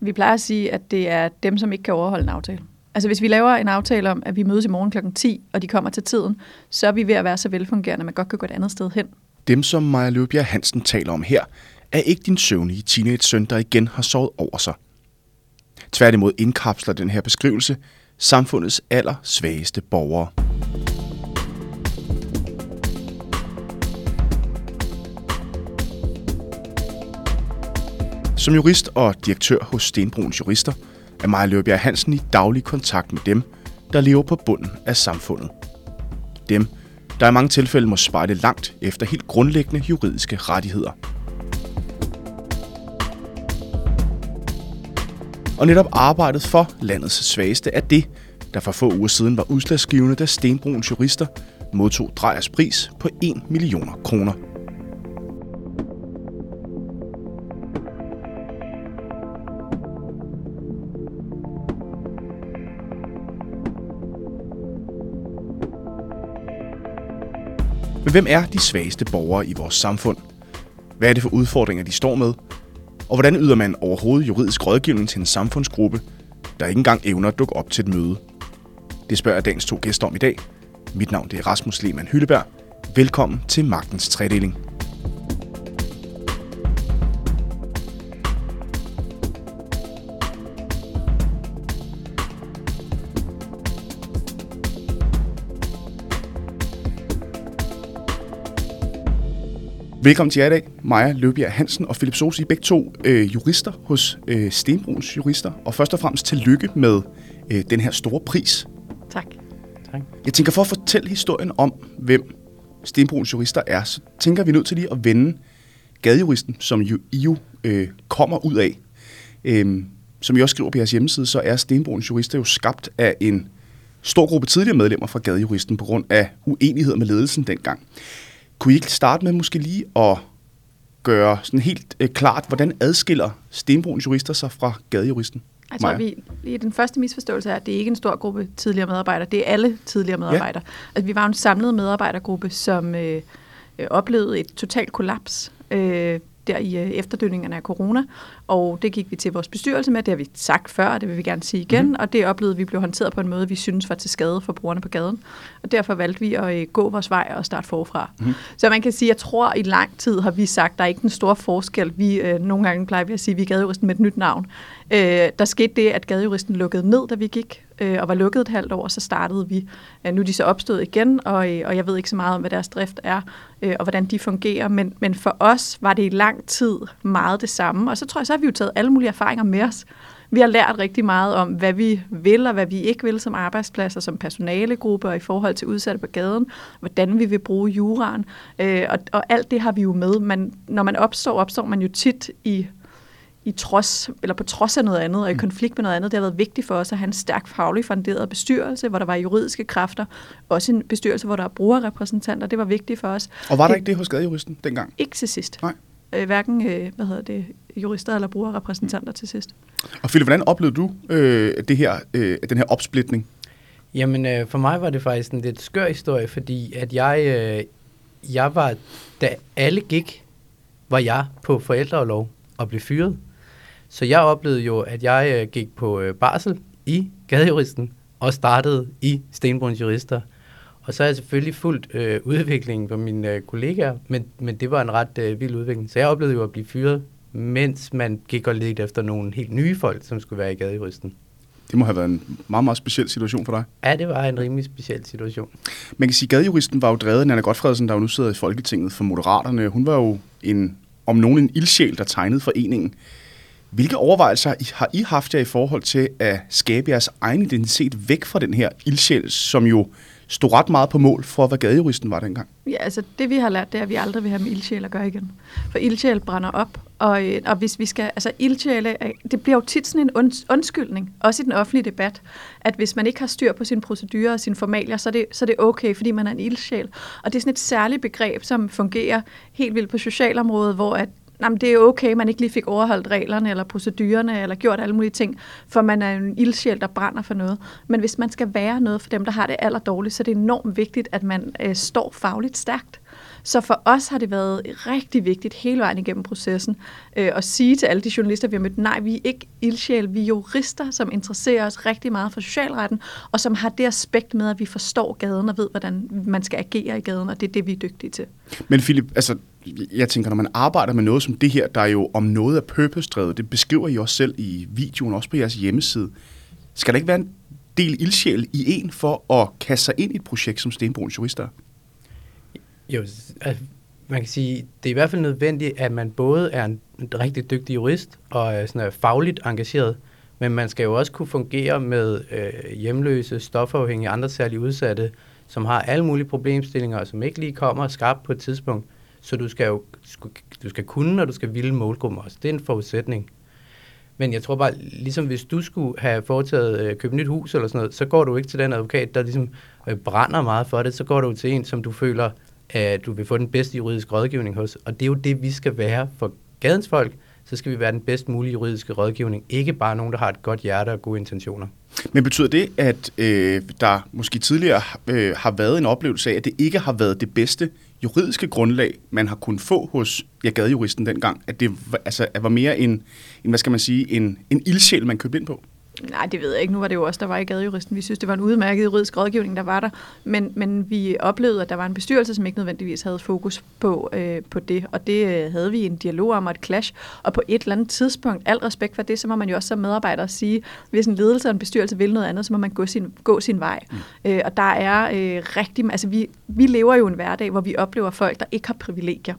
Vi plejer at sige, at det er dem, som ikke kan overholde en aftale. Altså hvis vi laver en aftale om, at vi mødes i morgen kl. 10, og de kommer til tiden, så er vi ved at være så velfungerende, at man godt kan gå et andet sted hen. Dem, som Maja Løbjerg Hansen taler om her, er ikke din søvnige teenage-søn, der igen har sovet over sig. Tværtimod indkapsler den her beskrivelse samfundets aller svageste borgere. Som jurist og direktør hos Stenbruns Jurister er Maja Løbjerg Hansen i daglig kontakt med dem, der lever på bunden af samfundet. Dem, der i mange tilfælde må spejle langt efter helt grundlæggende juridiske rettigheder. Og netop arbejdet for landets svageste er det, der for få uger siden var udslagsgivende, da Stenbruns jurister modtog Drejers pris på 1 millioner kroner. Men hvem er de svageste borgere i vores samfund? Hvad er det for udfordringer, de står med? Og hvordan yder man overhovedet juridisk rådgivning til en samfundsgruppe, der ikke engang evner at dukke op til et møde? Det spørger dagens to gæster om i dag. Mit navn det er Rasmus Lehmann Hylleberg. Velkommen til Magtens Tredeling. Velkommen til jer i dag, Maja Løbjerg Hansen og Philip Sosi, begge to øh, jurister hos øh, Stenbruns Jurister. Og først og fremmest tillykke med øh, den her store pris. Tak. Tak. Jeg tænker, for at fortælle historien om, hvem Stenbruns Jurister er, så tænker vi nødt til lige at vende gadejuristen, som jo, I jo øh, kommer ud af. Øhm, som I også skriver på jeres hjemmeside, så er Stenbruns Jurister jo skabt af en stor gruppe tidligere medlemmer fra gadejuristen på grund af uenighed med ledelsen dengang. Kunne I ikke starte med måske lige at gøre sådan helt øh, klart, hvordan adskiller Stenbruns jurister sig fra gadejuristen? Jeg tror, Maja? vi, den første misforståelse er, at det er ikke en stor gruppe tidligere medarbejdere. Det er alle tidligere medarbejdere. Ja. Altså, vi var en samlet medarbejdergruppe, som øh, øh, oplevede et totalt kollaps øh, der i øh, efterdønningerne af corona. Og det gik vi til vores bestyrelse med. Det har vi sagt før, og det vil vi gerne sige igen. Mm-hmm. Og det oplevede vi blev håndteret på en måde, vi synes var til skade for brugerne på gaden. Og derfor valgte vi at øh, gå vores vej og starte forfra. Mm-hmm. Så man kan sige, jeg tror i lang tid har vi sagt, der er ikke den store forskel. Vi øh, nogle gange plejer vi at sige, at vi er gadejuristen med et nyt navn. Øh, der skete det, at gadejuristen lukkede ned, da vi gik, øh, og var lukket et halvt år, så startede vi. Øh, nu er de så opstået igen, og, øh, og jeg ved ikke så meget om, hvad deres drift er, øh, og hvordan de fungerer, men, men for os var det i lang tid meget det samme, og så tror jeg, så har vi jo taget alle mulige erfaringer med os. Vi har lært rigtig meget om, hvad vi vil og hvad vi ikke vil som arbejdspladser, som personalegruppe og i forhold til udsatte på gaden, hvordan vi vil bruge juraen. Øh, og, og alt det har vi jo med. Men når man opstår, opstår man jo tit i i trods, eller på trods af noget andet, og i konflikt med noget andet. Det har været vigtigt for os at have en stærk faglig funderet bestyrelse, hvor der var juridiske kræfter. Også en bestyrelse, hvor der er brugerrepræsentanter. Det var vigtigt for os. Og var der Det- ikke det hos gadejuristen dengang? Ikke til sidst. Nej. Øh, hverken øh, hvad hedder det, jurister eller brugerrepræsentanter til sidst. Og Philip, hvordan oplevede du øh, det her, øh, den her opsplitning? Jamen, øh, for mig var det faktisk en lidt skør historie, fordi at jeg, øh, jeg var, da alle gik, var jeg på forældreoverlov og blev fyret. Så jeg oplevede jo, at jeg øh, gik på øh, barsel i Gadejuristen og startede i Stenbruns Jurister. Og så har jeg selvfølgelig fulgt øh, udviklingen på mine øh, kollegaer, men, men det var en ret øh, vild udvikling. Så jeg oplevede jo at blive fyret, mens man gik og ledte efter nogle helt nye folk, som skulle være i Gadejuristen. Det må have været en meget, meget speciel situation for dig. Ja, det var en rimelig speciel situation. Man kan sige, at gadejuristen var jo drevet af Nana Godfredsen, der jo nu sidder i Folketinget for Moderaterne. Hun var jo en, om nogen en ildsjæl, der tegnede foreningen. Hvilke overvejelser har I haft jer i forhold til at skabe jeres egen identitet væk fra den her ildsjæl, som jo stod ret meget på mål for, hvad gadejuristen var dengang? Ja, altså det vi har lært, det er, at vi aldrig vil have med ildsjæl at gøre igen. For ildsjæl brænder op, og, øh, og hvis vi skal, altså ildsjæle, øh, det bliver jo tit sådan en und, undskyldning, også i den offentlige debat, at hvis man ikke har styr på sine procedurer og sine formalier, så er, det, så er det okay, fordi man er en ildsjæl. Og det er sådan et særligt begreb, som fungerer helt vildt på socialområdet, hvor at Jamen, det er okay, man ikke lige fik overholdt reglerne eller procedurerne eller gjort alle mulige ting, for man er en ildsjæl, der brænder for noget. Men hvis man skal være noget for dem, der har det allerdårligt, så er det enormt vigtigt, at man øh, står fagligt stærkt. Så for os har det været rigtig vigtigt hele vejen igennem processen øh, at sige til alle de journalister, vi har mødt, nej, vi er ikke ildsjæl, vi er jurister, som interesserer os rigtig meget for socialretten, og som har det aspekt med, at vi forstår gaden og ved, hvordan man skal agere i gaden, og det er det, vi er dygtige til. Men Philip, altså, jeg tænker, når man arbejder med noget som det her, der er jo om noget er purpose-drevet, det beskriver I også selv i videoen, også på jeres hjemmeside. Skal der ikke være en del ildsjæl i en for at kaste sig ind i et projekt som Stenbroens Jurister? Jo, altså, man kan sige, det er i hvert fald nødvendigt, at man både er en rigtig dygtig jurist og sådan er fagligt engageret, men man skal jo også kunne fungere med øh, hjemløse, stofafhængige, andre særligt udsatte, som har alle mulige problemstillinger, og som ikke lige kommer skarpt på et tidspunkt. Så du skal jo du skal kunne, og du skal ville målgruppen også. Det er en forudsætning. Men jeg tror bare, ligesom hvis du skulle have foretaget øh, købe nyt hus eller sådan noget, så går du ikke til den advokat, der ligesom øh, brænder meget for det. Så går du til en, som du føler, at du vil få den bedste juridiske rådgivning hos. Og det er jo det, vi skal være for gadens folk. Så skal vi være den bedst mulige juridiske rådgivning. Ikke bare nogen, der har et godt hjerte og gode intentioner. Men betyder det, at øh, der måske tidligere øh, har været en oplevelse af, at det ikke har været det bedste juridiske grundlag, man har kunnet få hos jeg ja, gadejuristen dengang? At det altså, at var mere en, en, hvad skal man sige, en, en ildsjæl, man købte ind på? Nej, det ved jeg ikke. Nu var det jo også der var i gadejuristen. Vi synes, det var en udmærket juridisk rådgivning, der var der. Men, men vi oplevede, at der var en bestyrelse, som ikke nødvendigvis havde fokus på, øh, på det. Og det øh, havde vi en dialog om og et clash. Og på et eller andet tidspunkt, al respekt for det, så må man jo også som medarbejder sige, hvis en ledelse og en bestyrelse vil noget andet, så må man gå sin, gå sin vej. Mm. Øh, og der er øh, rigtig... Altså, vi, vi lever jo en hverdag, hvor vi oplever folk, der ikke har privilegier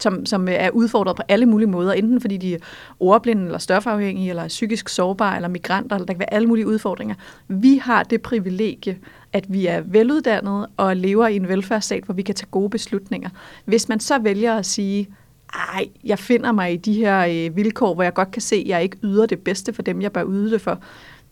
som, som er udfordret på alle mulige måder, enten fordi de er ordblinde, eller stofafhængige, eller psykisk sårbare, eller migranter, eller der kan være alle mulige udfordringer. Vi har det privilegie, at vi er veluddannede og lever i en velfærdsstat, hvor vi kan tage gode beslutninger. Hvis man så vælger at sige, ej, jeg finder mig i de her øh, vilkår, hvor jeg godt kan se, at jeg ikke yder det bedste for dem, jeg bør yde det for,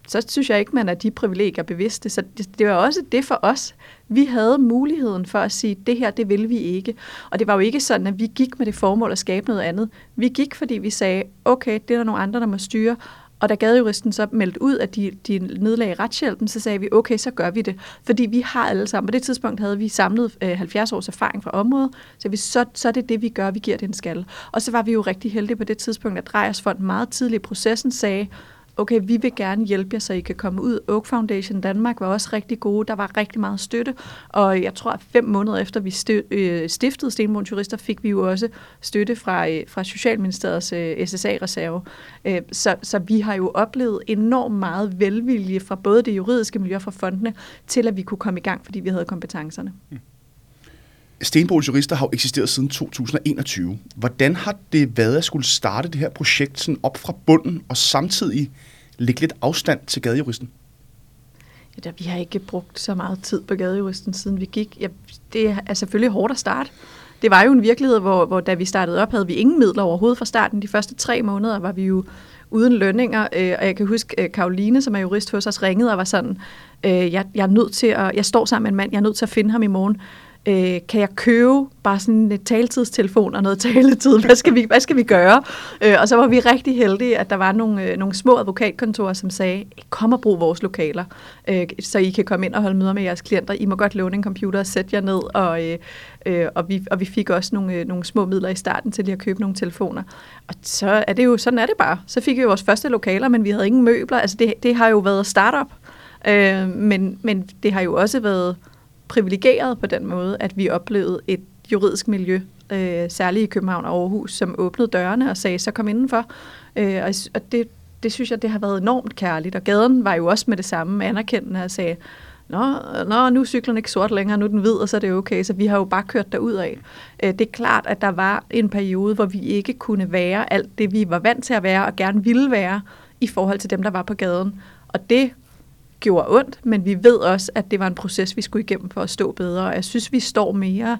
så synes jeg ikke, man er de privilegier bevidste. Så det, det var også det for os. Vi havde muligheden for at sige, det her, det vil vi ikke. Og det var jo ikke sådan, at vi gik med det formål at skabe noget andet. Vi gik, fordi vi sagde, okay, det er der nogle andre, der må styre. Og da gadejuristen så meldte ud, at de, de nedlagde retshjælpen, så sagde vi, okay, så gør vi det. Fordi vi har alle sammen, på det tidspunkt havde vi samlet øh, 70 års erfaring fra området, så vi, så, så er det det, vi gør, vi giver det en skal. Og så var vi jo rigtig heldige på det tidspunkt, at Drejers Fond meget tidligt i processen sagde, okay, vi vil gerne hjælpe jer, så I kan komme ud. Oak Foundation Danmark var også rigtig gode. Der var rigtig meget støtte, og jeg tror, at fem måneder efter vi øh, stiftede Stenbrun Turister, fik vi jo også støtte fra, øh, fra Socialministeriets øh, SSA-reserve. Så, så vi har jo oplevet enormt meget velvilje fra både det juridiske miljø og fra fondene, til at vi kunne komme i gang, fordi vi havde kompetencerne. Mm. Stenbrols Jurister har jo eksisteret siden 2021. Hvordan har det været at skulle starte det her projekt sådan op fra bunden og samtidig lægge lidt afstand til gadejuristen? Ja, vi har ikke brugt så meget tid på gadejuristen, siden vi gik. Ja, det er selvfølgelig hårdt at starte. Det var jo en virkelighed, hvor, hvor da vi startede op, havde vi ingen midler overhovedet fra starten. De første tre måneder var vi jo uden lønninger, øh, og jeg kan huske, øh, Karoline, som er jurist hos os, ringede og var sådan, øh, jeg, jeg er nødt til at, jeg står sammen med en mand, jeg er nødt til at finde ham i morgen øh, kan jeg købe bare sådan et taletidstelefon og noget taletid? Hvad skal vi, hvad skal vi gøre? Øh, og så var vi rigtig heldige, at der var nogle, øh, nogle små advokatkontorer, som sagde, kom og brug vores lokaler, øh, så I kan komme ind og holde møder med jeres klienter. I må godt låne en computer og sætte jer ned. Og, øh, øh, og, vi, og vi fik også nogle, øh, nogle små midler i starten til lige at købe nogle telefoner. Og så er det jo, sådan er det bare. Så fik vi vores første lokaler, men vi havde ingen møbler. Altså det, det har jo været startup. Øh, men, men det har jo også været privilegeret på den måde, at vi oplevede et juridisk miljø, øh, særligt i København og Aarhus, som åbnede dørene og sagde, så kom indenfor. Øh, og og det, det synes jeg, det har været enormt kærligt. Og gaden var jo også med det samme anerkendende og sagde, Nå, nå, nu er cyklen ikke sort længere, nu er den hvid, og så er det okay. Så vi har jo bare kørt derud af. Øh, det er klart, at der var en periode, hvor vi ikke kunne være alt det, vi var vant til at være og gerne ville være i forhold til dem, der var på gaden. Og det gjorde ondt, men vi ved også, at det var en proces, vi skulle igennem for at stå bedre. Jeg synes, vi står mere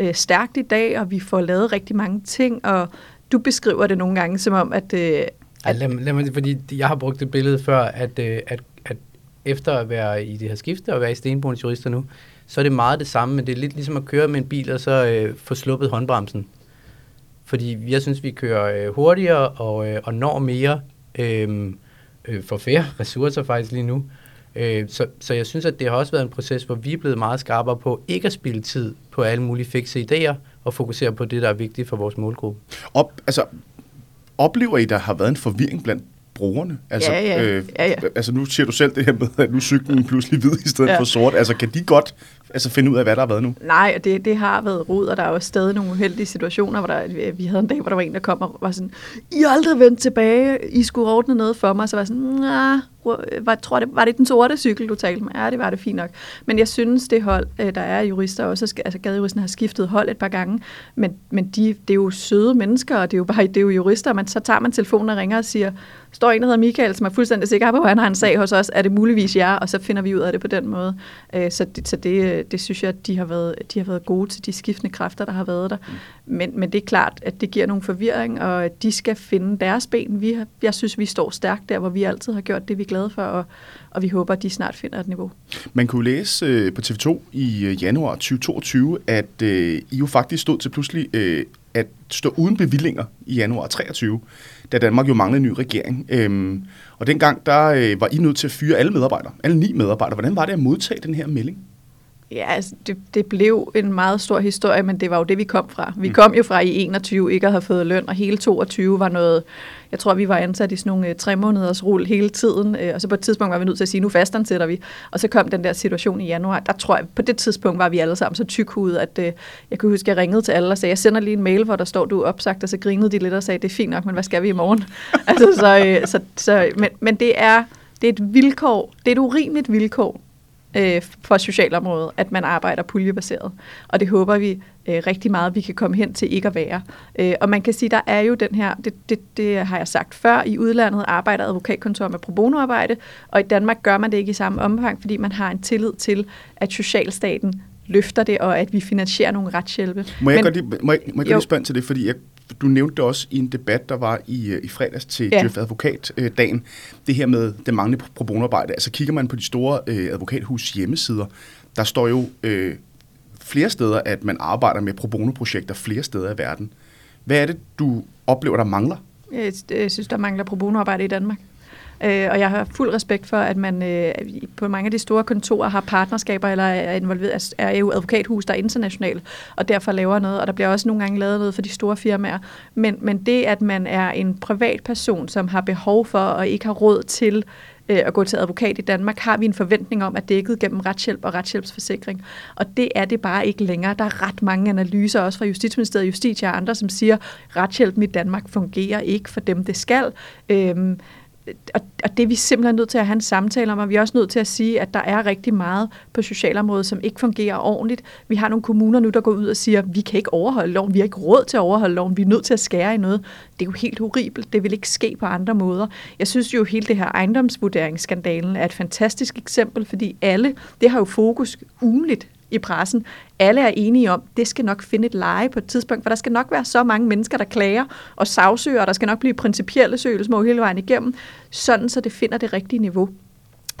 øh, stærkt i dag, og vi får lavet rigtig mange ting, og du beskriver det nogle gange som om, at... Øh, at lad, lad mig, fordi jeg har brugt et billede før, at, øh, at, at efter at være i det her skifte og være i Stenbogens jurister nu, så er det meget det samme, men det er lidt ligesom at køre med en bil og så øh, få sluppet håndbremsen. Fordi jeg synes, vi kører øh, hurtigere og, øh, og når mere øh, øh, for færre ressourcer faktisk lige nu. Øh, så, så jeg synes, at det har også været en proces, hvor vi er blevet meget skarpere på ikke at spille tid på alle mulige fikse idéer, og fokusere på det, der er vigtigt for vores målgruppe. Op, altså, oplever I, der har været en forvirring blandt brugerne? Altså, Ja, ja. Øh, Ja, ja. altså nu siger du selv det her med, at nu cyklen pludselig hvid i stedet. Ja. for sort. Altså kan de godt altså, finde ud af, hvad der har været nu? Nej, det, det har været rod, og der er jo stadig nogle uheldige situationer, hvor der, vi havde en dag, hvor der var en, der kom og var sådan, I er aldrig vendt tilbage, I skulle ordne noget for mig, så var jeg sådan, nah, var, tror det, var det den sorte cykel, du talte med? Ja, det var det fint nok. Men jeg synes, det hold, øh, der er jurister også, skal- altså gadejuristen har skiftet hold et par gange, men, men de, det er jo søde mennesker, og det er jo bare det er jo jurister, men så tager man telefonen og ringer og siger, står en, der hedder Michael, som er fuldstændig sikker på, at han har en sag hos os, er det muligvis jer, og så finder vi ud af det på den måde. Øh, så det, så det, øh, Øh, det synes jeg, at de har, været, de har været gode til de skiftende kræfter, der har været der. Men, men det er klart, at det giver nogle forvirring, og at de skal finde deres ben. Vi har, jeg synes, vi står stærkt der, hvor vi altid har gjort det, vi er glade for, og, og vi håber, at de snart finder et niveau. Man kunne læse øh, på TV2 i øh, januar 2022, at øh, I jo faktisk stod til pludselig øh, at stå uden bevillinger i januar 23, da Danmark jo manglede en ny regering. Øhm, og dengang der øh, var I nødt til at fyre alle medarbejdere, alle ni medarbejdere. Hvordan var det at modtage den her melding? Ja, altså, det, det blev en meget stor historie, men det var jo det, vi kom fra. Vi kom jo fra i 21 ikke at have fået løn, og hele 22 var noget, jeg tror, vi var ansat i sådan nogle øh, tre måneders rull hele tiden, øh, og så på et tidspunkt var vi nødt til at sige, nu fastansætter vi. Og så kom den der situation i januar. Der tror jeg, på det tidspunkt var vi alle sammen så tykhudet, at øh, jeg kunne huske, at jeg ringede til alle og sagde, jeg sender lige en mail, hvor der står, du er opsagt, og så grinede de lidt og sagde, det er fint nok, men hvad skal vi i morgen? altså, så, øh, så, så, men, men det er, det er et vilkår, det er et urimeligt vilkår, øh, for socialområdet, at man arbejder puljebaseret. Og det håber vi øh, rigtig meget, vi kan komme hen til ikke at være. Øh, og man kan sige, der er jo den her, det, det, det har jeg sagt før, i udlandet arbejder advokatkontor med pro bono-arbejde, og i Danmark gør man det ikke i samme omfang, fordi man har en tillid til, at socialstaten løfter det, og at vi finansierer nogle retshjælpe. Må jeg Men- godt lige, må jeg, må jeg godt lige spørge til det, fordi jeg, du nævnte det også i en debat, der var i, øh, i fredags til Ja. Jeff Advokat-dagen, det her med det manglende pro bono-arbejde. Altså kigger man på de store øh, advokathus hjemmesider, der står jo øh, flere steder, at man arbejder med pro bono-projekter flere steder i verden. Hvad er det, du oplever, der mangler? Jeg, jeg synes, der mangler pro bono-arbejde i Danmark. Øh, og jeg har fuld respekt for, at man øh, på mange af de store kontorer har partnerskaber eller er involveret, altså er- jo advokathus, der er internationalt, og derfor laver noget. Og der bliver også nogle gange lavet noget for de store firmaer. Men, men det, at man er en privatperson, som har behov for og ikke har råd til øh, at gå til advokat i Danmark, har vi en forventning om, at dækket gennem retshjælp og retshjælpsforsikring. Og det er det bare ikke længere. Der er ret mange analyser, også fra Justitsministeriet, Justitia og andre, som siger, at retshjælpen i Danmark fungerer ikke for dem, det skal. Øhm, og, og det er vi simpelthen nødt til at have en samtale om, og vi er også nødt til at sige, at der er rigtig meget på socialområdet, som ikke fungerer ordentligt. Vi har nogle kommuner nu, der går ud og siger, vi kan ikke overholde loven, vi har ikke råd til at overholde loven, vi er nødt til at skære i noget. Det er jo helt horribelt, det vil ikke ske på andre måder. Jeg synes jo, hele det her ejendomsvurderingsskandalen er et fantastisk eksempel, fordi alle, det har jo fokus ugenligt i pressen. Alle er enige om, det skal nok finde et leje på et tidspunkt, for der skal nok være så mange mennesker, der klager og sagsøger, og der skal nok blive principielle søgsmål hele vejen igennem, sådan så det finder det rigtige niveau.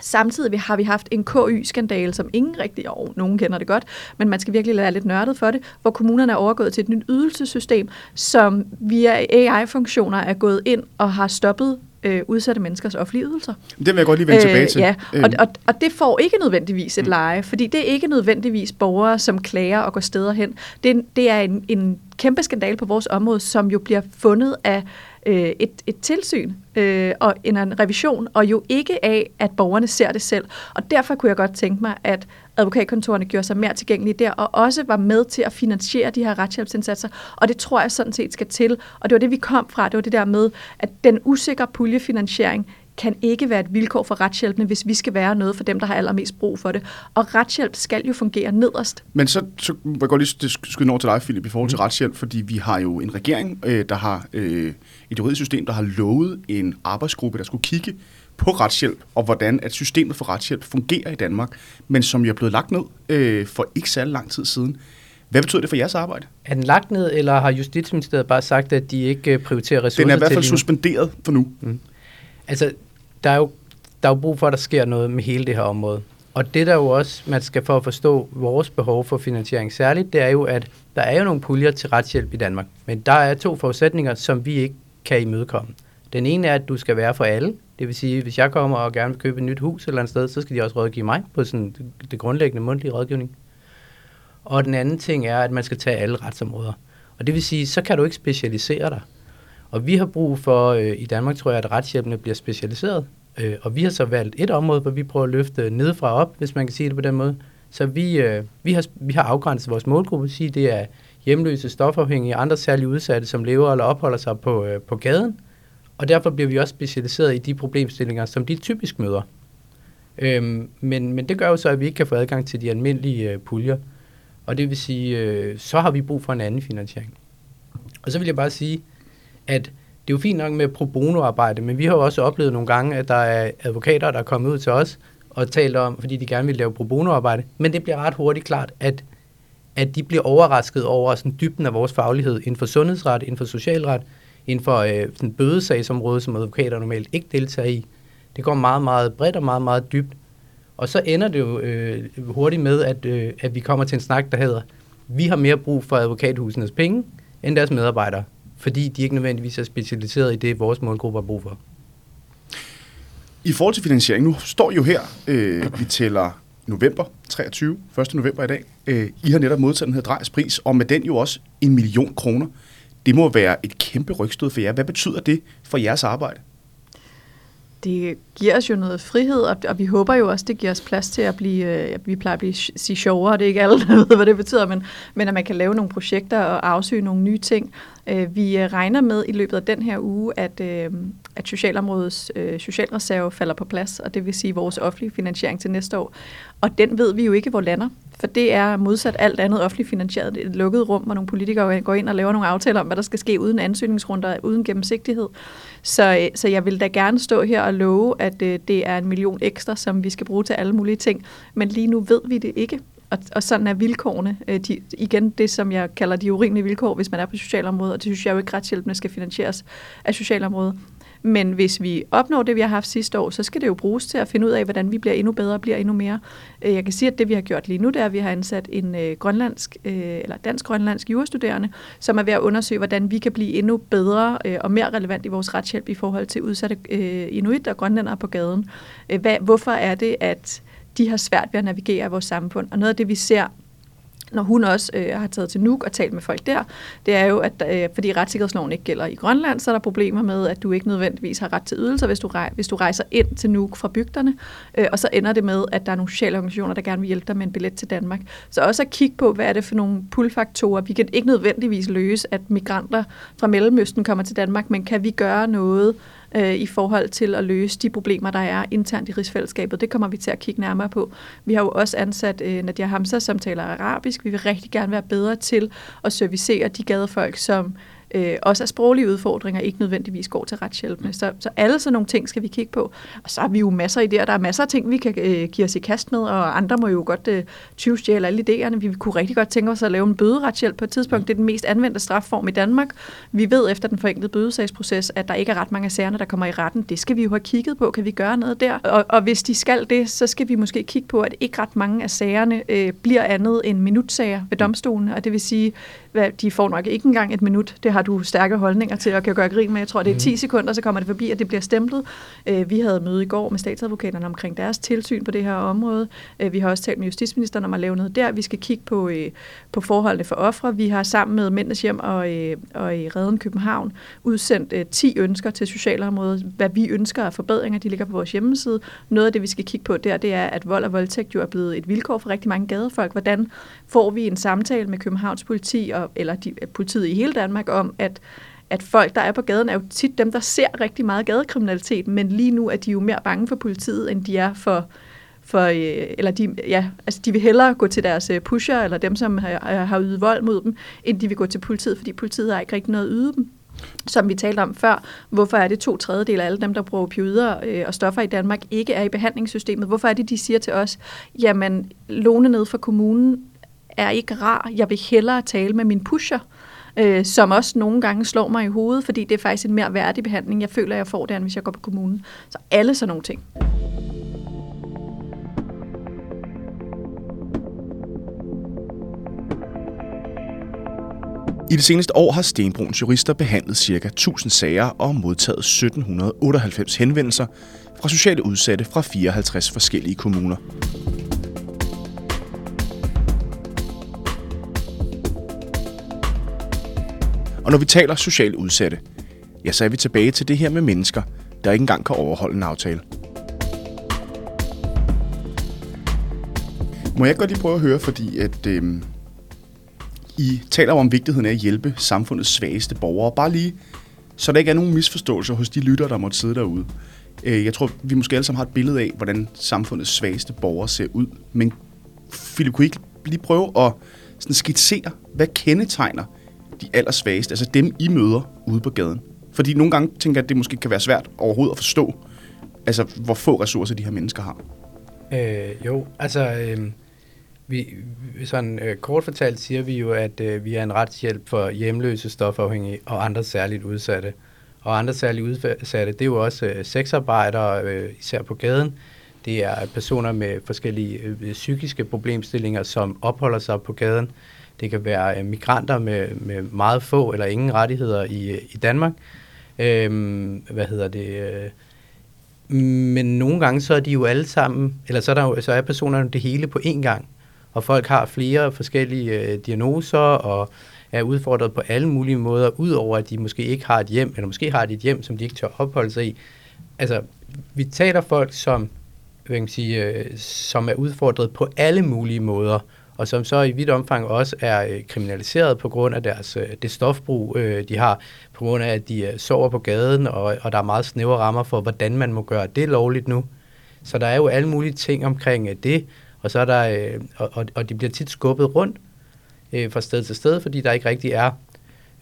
Samtidig har vi haft en KY-skandale, som ingen rigtig, og nogen kender det godt, men man skal virkelig være lidt nørdet for det, hvor kommunerne er overgået til et nyt ydelsessystem, som via AI-funktioner er gået ind og har stoppet øh, udsatte menneskers offentlige ydelser. Det vil jeg godt lige vende tilbage til. Øh, Ja, Øhm, og, og, og det får ikke nødvendigvis et leje, fordi det er ikke nødvendigvis borgere, som klager og går steder hen. Det, er- det er en, en kæmpe skandal på vores område, som jo bliver fundet af øh, et, et tilsyn øh, og en, en revision, og jo ikke af, at borgerne ser det selv. Og derfor kunne jeg godt tænke mig, at advokatkontorerne gjorde sig mere tilgængelige der, og også var med til at finansiere de her retshjælpsindsatser. Og det tror jeg sådan set skal til. Og det var det, vi kom fra. Det var det der med, at den usikre puljefinansiering kan ikke være et vilkår for retshjælpene, hvis vi skal være noget for dem, der har allermest brug for det. Og retshjælp skal jo fungere nederst. Men så, så må jeg godt lige skyde over til dig, Philip, i forhold til retshjælp, fordi vi har jo en regering, øh, der har øh, et juridisk system, der har lovet en arbejdsgruppe, der skulle kigge på retshjælp, og hvordan at systemet for retshjælp fungerer i Danmark, men som jo er blevet lagt ned øh, for ikke særlig lang tid siden. Hvad betyder det for jeres arbejde? Er den lagt ned, eller har Justitsministeriet bare sagt, at de ikke øh, prioriterer ressourcer Den er i hvert til fald suspenderet for nu. Altså, der er, jo, der er jo brug for, at der sker noget med hele det her område. Og det der jo også, man skal for at forstå vores behov for finansiering særligt, det er jo, at der er jo nogle puljer til retshjælp i Danmark. Men der er to forudsætninger, som vi ikke kan imødekomme. Den ene er, at du skal være for alle. Det vil sige, hvis jeg kommer og gerne vil købe et nyt hus eller andet sted, så skal de også rådgive mig på sådan det grundlæggende mundtlige rådgivning. Og den anden ting er, at man skal tage alle retsområder. Og det vil sige, så kan du ikke specialisere dig. Og vi har brug for, øh, i Danmark tror jeg, at retshjælpene bliver specialiseret. Øh, og vi har så valgt et område, hvor vi prøver at løfte nedefra op, hvis man kan sige det på den måde. Så vi, øh, vi, har, vi har afgrænset vores målgruppe, sige det er hjemløse, stofafhængige, andre særligt udsatte, som lever eller opholder sig på, øh, på gaden. Og derfor bliver vi også specialiseret i de problemstillinger, som de typisk møder. Øhm, men, men det gør jo så, at vi ikke kan få adgang til de almindelige øh, puljer. Og det vil sige, øh, så har vi brug for en anden finansiering. Og så vil jeg bare sige, at det er jo fint nok med pro bono-arbejde, men vi har jo også oplevet nogle gange, at der er advokater, der er kommet ud til os og talt om, fordi de gerne vil lave pro bono-arbejde. Men det bliver ret hurtigt klart, at, at de bliver overrasket over sådan dybden af vores faglighed inden for sundhedsret, inden for socialret, inden for øh, sådan bødesagsområde, som advokater normalt ikke deltager i. Det går meget, meget bredt og meget, meget dybt. Og så ender det jo øh, hurtigt med, at, øh, at vi kommer til en snak, der hedder, vi har mere brug for advokathusenes penge, end deres medarbejdere, fordi de ikke nødvendigvis er specialiseret i det, vores målgruppe har brug for. I forhold til finansiering, nu står I jo her, øh, vi tæller november 23, 1. november i dag. Øh, I har netop modtaget den her drejspris, og med den jo også en million kroner. Det må være et kæmpe rygstød for jer. Hvad betyder det for jeres arbejde? det giver os jo noget frihed, og, og vi håber jo også, det giver os plads til at blive, øh, vi plejer at blive, sige sjovere, det er ikke alle, der ved, hvad det betyder, men, men at man kan lave nogle projekter og afsøge nogle nye ting. Øh, vi øh, regner med i løbet af den her uge, at, øh, at Socialområdets øh, socialreserve falder på plads, og det vil sige vores offentlige finansiering til næste år. Og den ved vi jo ikke, hvor lander, for det er modsat alt andet offentligt finansieret. Et lukket rum, hvor nogle politikere går ind og laver nogle aftaler om, hvad der skal ske uden ansøgningsrunder, uden gennemsigtighed. Så, øh, så jeg vil da gerne stå her og love, at øh, det er en million ekstra, som vi skal bruge til alle mulige ting. Men lige nu ved vi det ikke. Og, og sådan er vilkårene. Øh, de, igen det, som jeg kalder de urimelige vilkår, hvis man er på socialområdet, og det synes jeg jo ikke retshjælpene skal finansieres af socialområdet. Men hvis vi opnår det, vi har haft sidste år, så skal det jo bruges til at finde ud af, hvordan vi bliver endnu bedre og bliver endnu mere. Øh, jeg kan sige, at det vi har gjort lige nu, det er, at vi har ansat en øh, grønlandsk, øh, eller dansk-grønlandsk jurastuderende, som er ved at undersøge, hvordan vi kan blive endnu bedre og mere relevant i vores retshjælp i forhold til udsatte inuit og grønlandere på gaden. Hvorfor er det, at de har svært ved at navigere i vores samfund? Og noget af det, vi ser når hun også øh, har taget til Nuuk og talt med folk der, det er jo, at øh, fordi retssikkerhedsloven ikke gælder i Grønland, så er der problemer med, at du ikke nødvendigvis har ret til ydelser, hvis du, rej, hvis du rejser ind til Nuuk fra bygderne, øh, og så ender det med, at der er nogle sociale organisationer, der gerne vil hjælpe dig med en billet til Danmark. Så også at kigge på, hvad er det for nogle pull-faktorer. Vi kan ikke nødvendigvis løse, at migranter fra Mellemøsten kommer til Danmark, men kan vi gøre noget øh, i forhold til at løse de problemer, der er internt i rigsfællesskabet. Det kommer vi til at kigge nærmere på. Vi har jo også ansat øh, Nadia Hamza, som taler arabisk. Vi vil rigtig gerne være bedre til at servicere de gadefolk, som øh, også af sproglige udfordringer, ikke nødvendigvis går til retshjælpene. Så, så alle sådan nogle ting skal vi kigge på. Og så har vi jo masser af idéer. Der er masser af ting, vi kan øh, give os i kast med, og andre må jo godt øh, tyvstjæle alle idéerne. Vi kunne rigtig godt tænke os at lave en bøderetshjælp på et tidspunkt. Det er den mest anvendte strafform i Danmark. Vi ved efter den forenklede bødesagsproces, at der ikke er ret mange af sagerne, der kommer i retten. Det skal vi jo have kigget på. Kan vi gøre noget der? Og, og hvis de skal det, så skal vi måske kigge på, at ikke ret mange af sagerne øh, bliver andet end minutsager ved domstolen. Og det vil sige, at de får nok ikke engang et minut. Det har du stærke holdninger til og kan gøre grin med. Jeg tror, det er 10 mhm. sekunder, så kommer det forbi, at det bliver stemplet. Øh, vi havde møde i går med statsadvokaterne omkring deres tilsyn på det her område. Øh, vi har også talt med justitsministeren om at lave noget der. Vi skal kigge på, øh, på forholdene for ofre. Vi har sammen med Mændenes Hjem og, og i Reden København udsendt 10 ønsker til socialområdet, hvad vi ønsker af forbedringer. De ligger på vores hjemmeside. Noget af det, vi skal kigge på der, det er, at vold og voldtægt jo er blevet et vilkår for rigtig mange gadefolk. Hvordan får vi en samtale med Københavns politi, og, eller de, øh, politiet i hele Danmark, om, at at folk, der er på gaden, er jo tit dem, der ser rigtig meget gadekriminalitet, men lige nu er de jo mere bange for politiet, end de er for, for øh, eller de, ja, altså de vil hellere gå til deres øh, pusher, eller dem, som har, har ydet vold mod dem, end de vil gå til politiet, fordi politiet har ikke rigtig noget at yde dem. Som vi talte om før, hvorfor er det to tredjedel af alle dem, der bruger opioider øh, og stoffer i Danmark, ikke er i behandlingssystemet? Hvorfor er det, de siger til os, jamen, låne ned fra kommunen er ikke rar, jeg vil hellere tale med min pusher, øh, som også nogle gange slår mig i hovedet, fordi det er faktisk en mere værdig behandling, jeg føler, jeg får der, end hvis jeg går på kommunen. Så alle sådan nogle ting. I det seneste år har Stenbruns jurister behandlet ca. 1000 sager og modtaget 1798 henvendelser fra sociale udsatte fra 54 forskellige kommuner. Og når vi taler socialt udsatte, ja, så er vi tilbage til det her med mennesker, der ikke engang kan overholde en aftale. Må jeg godt lige prøve at høre, fordi at øh, I taler om vigtigheden af at hjælpe samfundets svageste borgere. Bare lige, så der ikke er nogen misforståelser hos de lyttere, der måtte sidde derude. Øh, jeg tror, vi måske alle sammen har et billede af, hvordan samfundets svageste borgere ser ud. Men Philip, kunne I ikke lige prøve at sådan skitsere, hvad kendetegner de allersvageste, altså dem, I møder ude på gaden? Fordi nogle gange tænker jeg, at det måske kan være svært overhovedet at forstå, altså hvor få ressourcer de her mennesker har. Øh, jo, altså øh, vi, sådan øh, kort fortalt siger vi jo, at øh, vi er en retshjælp for hjemløse, stofafhængige og andre særligt udsatte. Og andre særligt udsatte, det er jo også øh, sexarbejdere, øh, især på gaden. Det er personer med forskellige øh, psykiske problemstillinger, som opholder sig på gaden. Det kan være øh, migranter med, med meget få eller ingen rettigheder i, i Danmark. Øh, hvad hedder det? Øh, men nogle gange så er de jo alle sammen, eller så er, der jo, så er personerne det hele på én gang. Og folk har flere forskellige øh, diagnoser og er udfordret på alle mulige måder, udover at de måske ikke har et hjem, eller måske har de et hjem, som de ikke tør opholde sig i. Altså, vi taler folk, som, hvad kan man sige, øh, som er udfordret på alle mulige måder, og som så i vidt omfang også er øh, kriminaliseret på grund af deres, øh, det stofbrug, øh, de har, på grund af, at de øh, sover på gaden, og, og der er meget snævre rammer for, hvordan man må gøre det lovligt nu. Så der er jo alle mulige ting omkring øh, det, og så er der, øh, og, og de bliver tit skubbet rundt øh, fra sted til sted, fordi der ikke rigtig er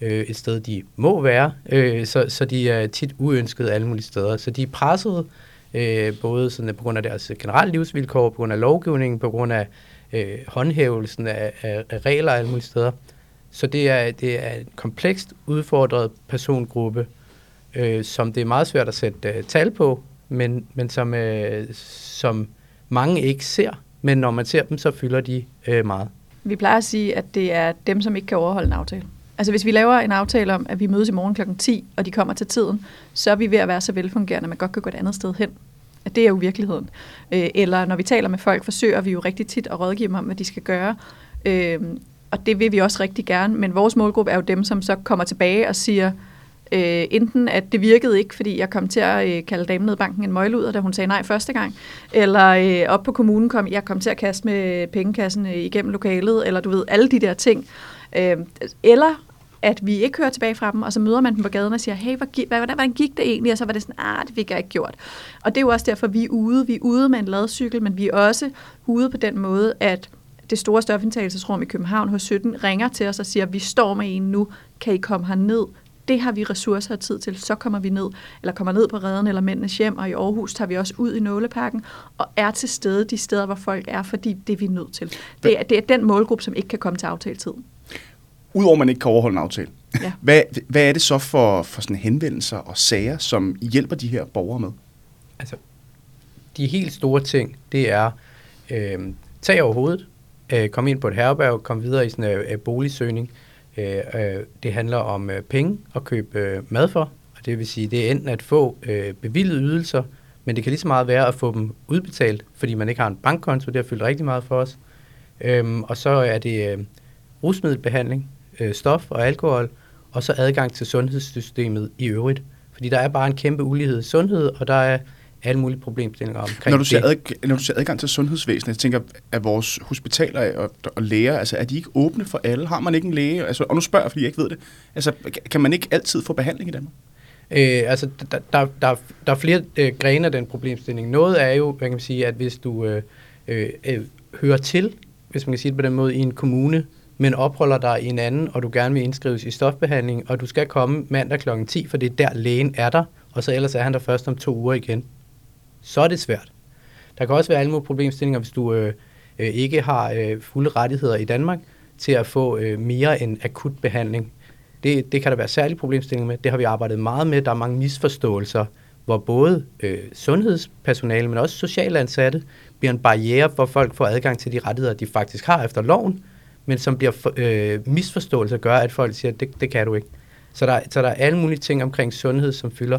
øh, et sted, de må være, øh, så, så de er tit uønskede alle mulige steder. Så de er presset, øh, både sådan, på grund af deres generelle livsvilkår, på grund af lovgivningen, på grund af øh, håndhævelsen af, af, af regler alle mulige steder. Så det er, det er en komplekst udfordret persongruppe, øh, som det er meget svært at sætte øh, tal på, men, men som, øh, som mange ikke ser. Men når man ser dem, så fylder de øh, meget. Vi plejer at sige, at det er dem, som ikke kan overholde en aftale. Altså hvis vi laver en aftale om, at vi mødes i morgen kl. 10, og de kommer til tiden, så er vi ved at være så velfungerende, at man godt kan gå et andet sted hen. Det er jo virkeligheden. Øh, eller når vi taler med folk, forsøger vi jo rigtig tit at rådgive dem om, hvad de skal gøre. Øh, og det vil vi også rigtig gerne, men vores målgruppe er jo dem, som så kommer tilbage og siger, øh, enten at det virkede ikke, fordi jeg kom til at øh, kalde damen ned i banken en møgluder, da hun sagde nej første gang, eller øh, op på kommunen kom jeg kom til at kaste med pengekassen øh, igennem lokalet, eller du ved, alle de der ting. Øh, eller at vi ikke hører tilbage fra dem, og så møder man dem på gaden og siger, hey, hvordan, hvordan, hvordan gik det egentlig? Og så var det sådan, ah, det fik jeg ikke gjort. Og det er jo også derfor, vi er ude. Vi er ude med en ladcykel, men vi er også ude på den måde, at det store stofindtagelsesrum i København hos 17 ringer til os og siger, vi står med en nu, kan I komme herned? Det har vi ressourcer og tid til, så kommer vi ned, eller kommer ned på redden eller mændenes hjem, og i Aarhus tager vi også ud i nålepakken, og er til stede de steder, hvor folk er, fordi det er vi nødt til. Det er, det er den målgruppe, som ikke kan komme til aftaletid. Udover at man ikke kan overholde en aftale. Ja. Hvad, hvad er det så for, for sådan henvendelser og sager, som I hjælper de her borgere med? Altså, de helt store ting, det er øh, tag over hovedet, øh, komme ind på et herberg, komme videre i sådan en øh, boligsøgning. Øh, øh, det handler om øh, penge at købe øh, mad for, og det vil sige, det er enten at få øh, bevillet ydelser, men det kan lige så meget være at få dem udbetalt, fordi man ikke har en bankkonto, det har fyldt rigtig meget for os. Øhm, og så er det øh, rusmiddelbehandling, øh, stof og alkohol, og så adgang til sundhedssystemet i øvrigt. Fordi der er bare en kæmpe ulighed i sundhed, og der er alle mulige problemstillinger omkring når du siger det. Ad, når du siger adgang til sundhedsvæsenet, jeg tænker, at vores hospitaler og, og læger, altså er de ikke åbne for alle? Har man ikke en læge? Altså, og nu spørger jeg, fordi jeg ikke ved det. Altså, kan man ikke altid få behandling i Danmark? Øh, altså, der, der, der, der er flere øh, grene af den problemstilling. Noget er jo, hvad kan man sige, at hvis du øh, øh, øh, hører til, hvis man kan sige det på den måde, i en kommune, men opholder dig i en anden, og du gerne vil indskrives i stofbehandling, og du skal komme mandag kl. 10, for det er der lægen er der, og så ellers er han der først om to uger igen. Så er det svært. Der kan også være alle mulige problemstillinger, hvis du øh, øh, ikke har øh, fulde rettigheder i Danmark til at få øh, mere end akut behandling. Det, det kan der være særlige problemstillinger med. Det har vi arbejdet meget med. Der er mange misforståelser, hvor både øh, sundhedspersonale, men også socialansatte bliver en barriere, hvor folk får adgang til de rettigheder, de faktisk har efter loven, men som bliver for, øh, misforståelser gør, at folk siger, at det, det kan du ikke. Så der, så der er alle mulige ting omkring sundhed, som fylder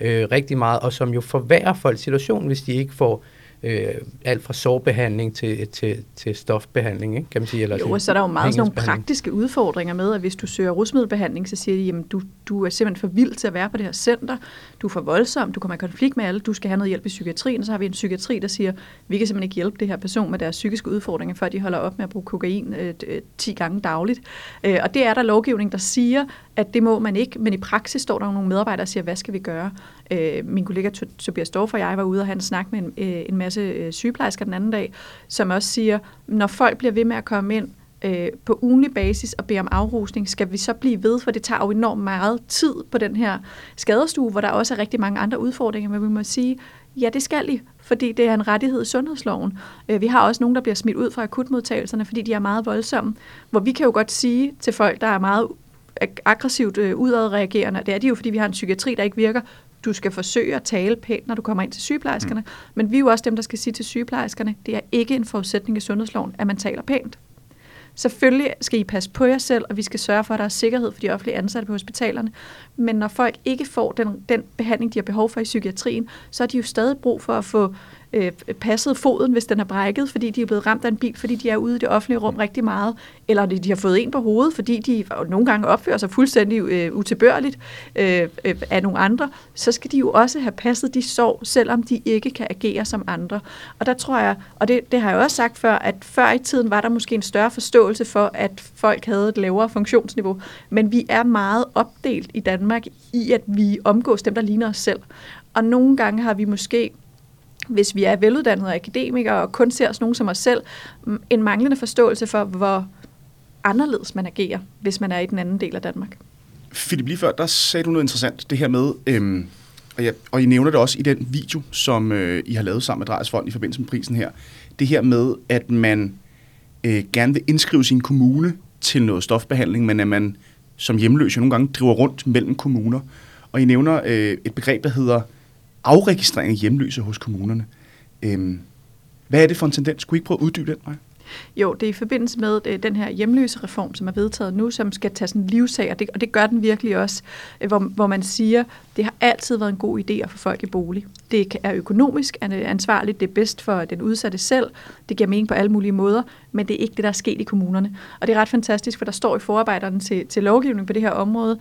øh, rigtig meget, og som jo forværrer folks situation, hvis de ikke får øh, alt fra sårbehandling til, til, til stofbehandling, ikke? kan man sige. Eller jo, så er der jo meget sådan nogle praktiske udfordringer med, at hvis du søger rusmiddelbehandling, så siger de, jamen du, du er simpelthen for vild til at være på det her center, du er for voldsom, du kommer i konflikt med alle, du skal have noget hjælp i psykiatrien, og så har vi en psykiatri, der siger, vi kan simpelthen ikke hjælpe det her person med deres psykiske udfordringer, før de holder op med at bruge kokain øh, 10 gange dagligt. Øh, og det er der lovgivning, der siger, at det må man ikke, men i praksis står der nogle medarbejdere, og siger, hvad skal vi gøre? Øh, min kollega Tobias Dorf og jeg var ude og have en snak med en, øh, en masse øh, sygeplejersker den anden dag, som også siger, når folk bliver ved med at komme ind øh, på ugenlig basis og bede om afrusning, skal vi så blive ved, for det tager jo enormt meget tid på den her skadestue, hvor der også er rigtig mange andre udfordringer, men vi må sige, ja, det skal I, fordi det er en rettighed i sundhedsloven. Øh, vi har også nogen, der bliver smidt ud fra akutmodtagelserne, fordi de er meget voldsomme, hvor vi kan jo godt sige til folk, der er meget aggressivt øh, udadreagerende. Det er de jo, fordi vi har en psykiatri, der ikke virker. Du skal forsøge at tale pænt, når du kommer ind til sygeplejerskerne. Mm. Men vi er jo også dem, der skal sige til sygeplejerskerne, det er ikke en forudsætning i sundhedsloven, at man taler pænt. Selvfølgelig skal I passe på jer selv, og vi skal sørge for, at der er sikkerhed for de offentlige ansatte på hospitalerne. Men når folk ikke får den, den behandling, de har behov for i psykiatrien, så er de jo stadig brug for at få øh, passet foden, hvis den er brækket, fordi de er blevet ramt af en bil, fordi de er ude i det offentlige rum rigtig meget, eller de, de har fået en på hovedet, fordi de nogle gange opfører sig fuldstændig øh, utilbørligt øh, øh, af nogle andre, så skal de jo også have passet de sår, selvom de ikke kan agere som andre. Og der tror jeg, og det, det har jeg også sagt før, at før i tiden var der måske en større forståelse for, at folk havde et lavere funktionsniveau, men vi er meget opdelt i Danmark i, at vi omgås dem, der ligner os selv. Og nogle gange har vi måske hvis vi er veluddannede akademikere og kun ser os nogen som os selv, en manglende forståelse for, hvor anderledes man agerer, hvis man er i den anden del af Danmark. Philip, lige før, der sagde du noget interessant, det her med, øhm, og, jeg, og I nævner det også i den video, som øh, I har lavet sammen med Drejers Fond i forbindelse med prisen her, det her med, at man øh, gerne vil indskrive sin kommune til noget stofbehandling, men at man som hjemløs jo nogle gange driver rundt mellem kommuner. Og I nævner øh, et begreb, der hedder afregistrering af hjemløse hos kommunerne. Øhm, hvad er det for en tendens? Skulle I ikke prøve at uddybe den, Maja? Jo, det er i forbindelse med øh, den her hjemløse reform, som er vedtaget nu, som skal tage sådan en livsag, og det, og det gør den virkelig også, øh, hvor, hvor man siger, det har altid været en god idé at få folk i bolig. Det er økonomisk ansvarligt, det er bedst for den udsatte selv, det giver mening på alle mulige måder, men det er ikke det, der er sket i kommunerne. Og det er ret fantastisk, for der står i forarbejderne til, til lovgivningen på det her område,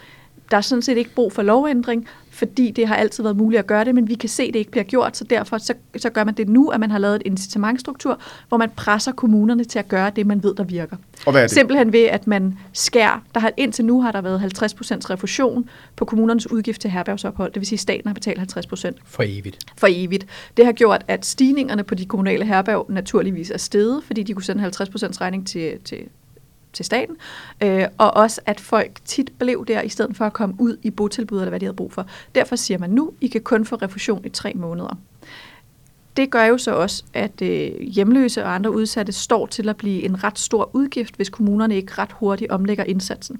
der er sådan set ikke brug for lovændring, fordi det har altid været muligt at gøre det, men vi kan se, at det ikke bliver gjort, så derfor så, så gør man det nu, at man har lavet et incitamentstruktur, hvor man presser kommunerne til at gøre det, man ved, der virker. Og hvad er det? Simpelthen ved, at man skærer. Der har, indtil nu har der været 50% refusion på kommunernes udgift til herbergsophold, det vil sige, at staten har betalt 50%. For evigt. For evigt. Det har gjort, at stigningerne på de kommunale herberg naturligvis er steget, fordi de kunne sende 50% regning til, til til staten, øh, og også at folk tit blev der, i stedet for at komme ud i botilbud, eller hvad de havde brug for. Derfor siger man nu, I kan kun få refusion i tre måneder. Det gør jo så også, at øh, hjemløse og andre udsatte står til at blive en ret stor udgift, hvis kommunerne ikke ret hurtigt omlægger indsatsen.